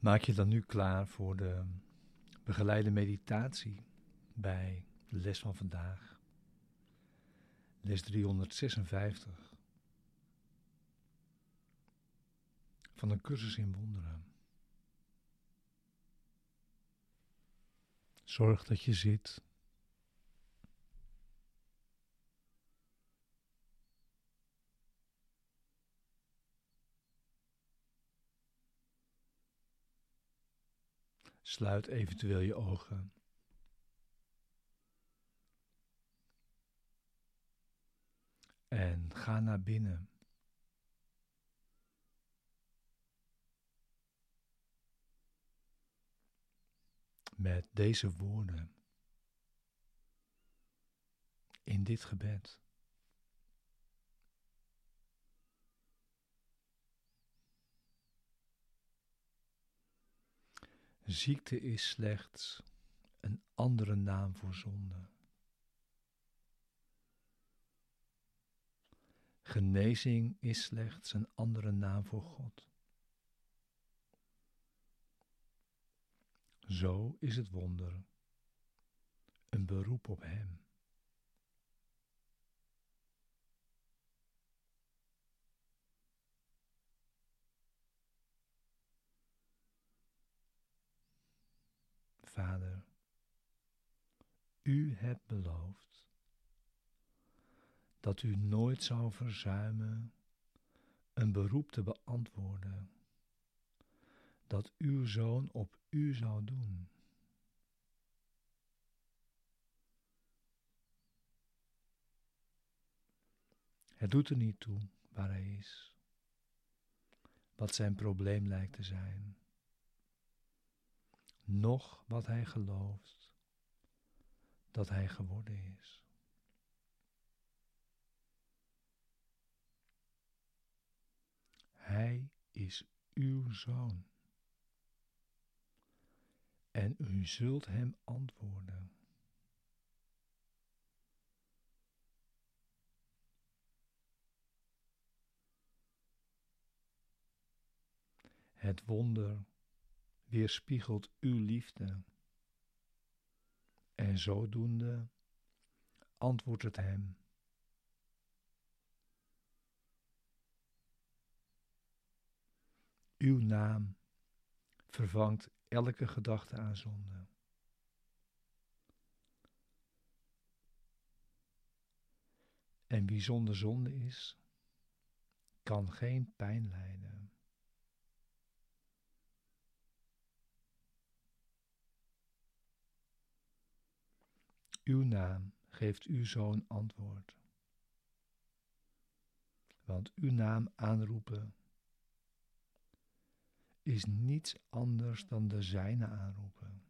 Maak je dan nu klaar voor de begeleide meditatie bij de les van vandaag. Les 356 van een cursus in wonderen. Zorg dat je zit. Sluit eventueel je ogen. En ga naar binnen. Met deze woorden in dit gebed. Ziekte is slechts een andere naam voor zonde. Genezing is slechts een andere naam voor God. Zo is het wonder een beroep op Hem. Vader, U hebt beloofd dat U nooit zou verzuimen een beroep te beantwoorden dat uw zoon op u zou doen. Het doet er niet toe waar hij is, wat zijn probleem lijkt te zijn noch wat hij gelooft dat hij geworden is. Hij is uw zoon. En u zult hem antwoorden. Het wonder weerspiegelt uw liefde. En zodoende antwoordt het hem. Uw naam vervangt elke gedachte aan zonde. En wie zonder zonde is, kan geen pijn lijden. Uw naam geeft uw zoon antwoord. Want uw naam aanroepen is niets anders dan de zijne aanroepen.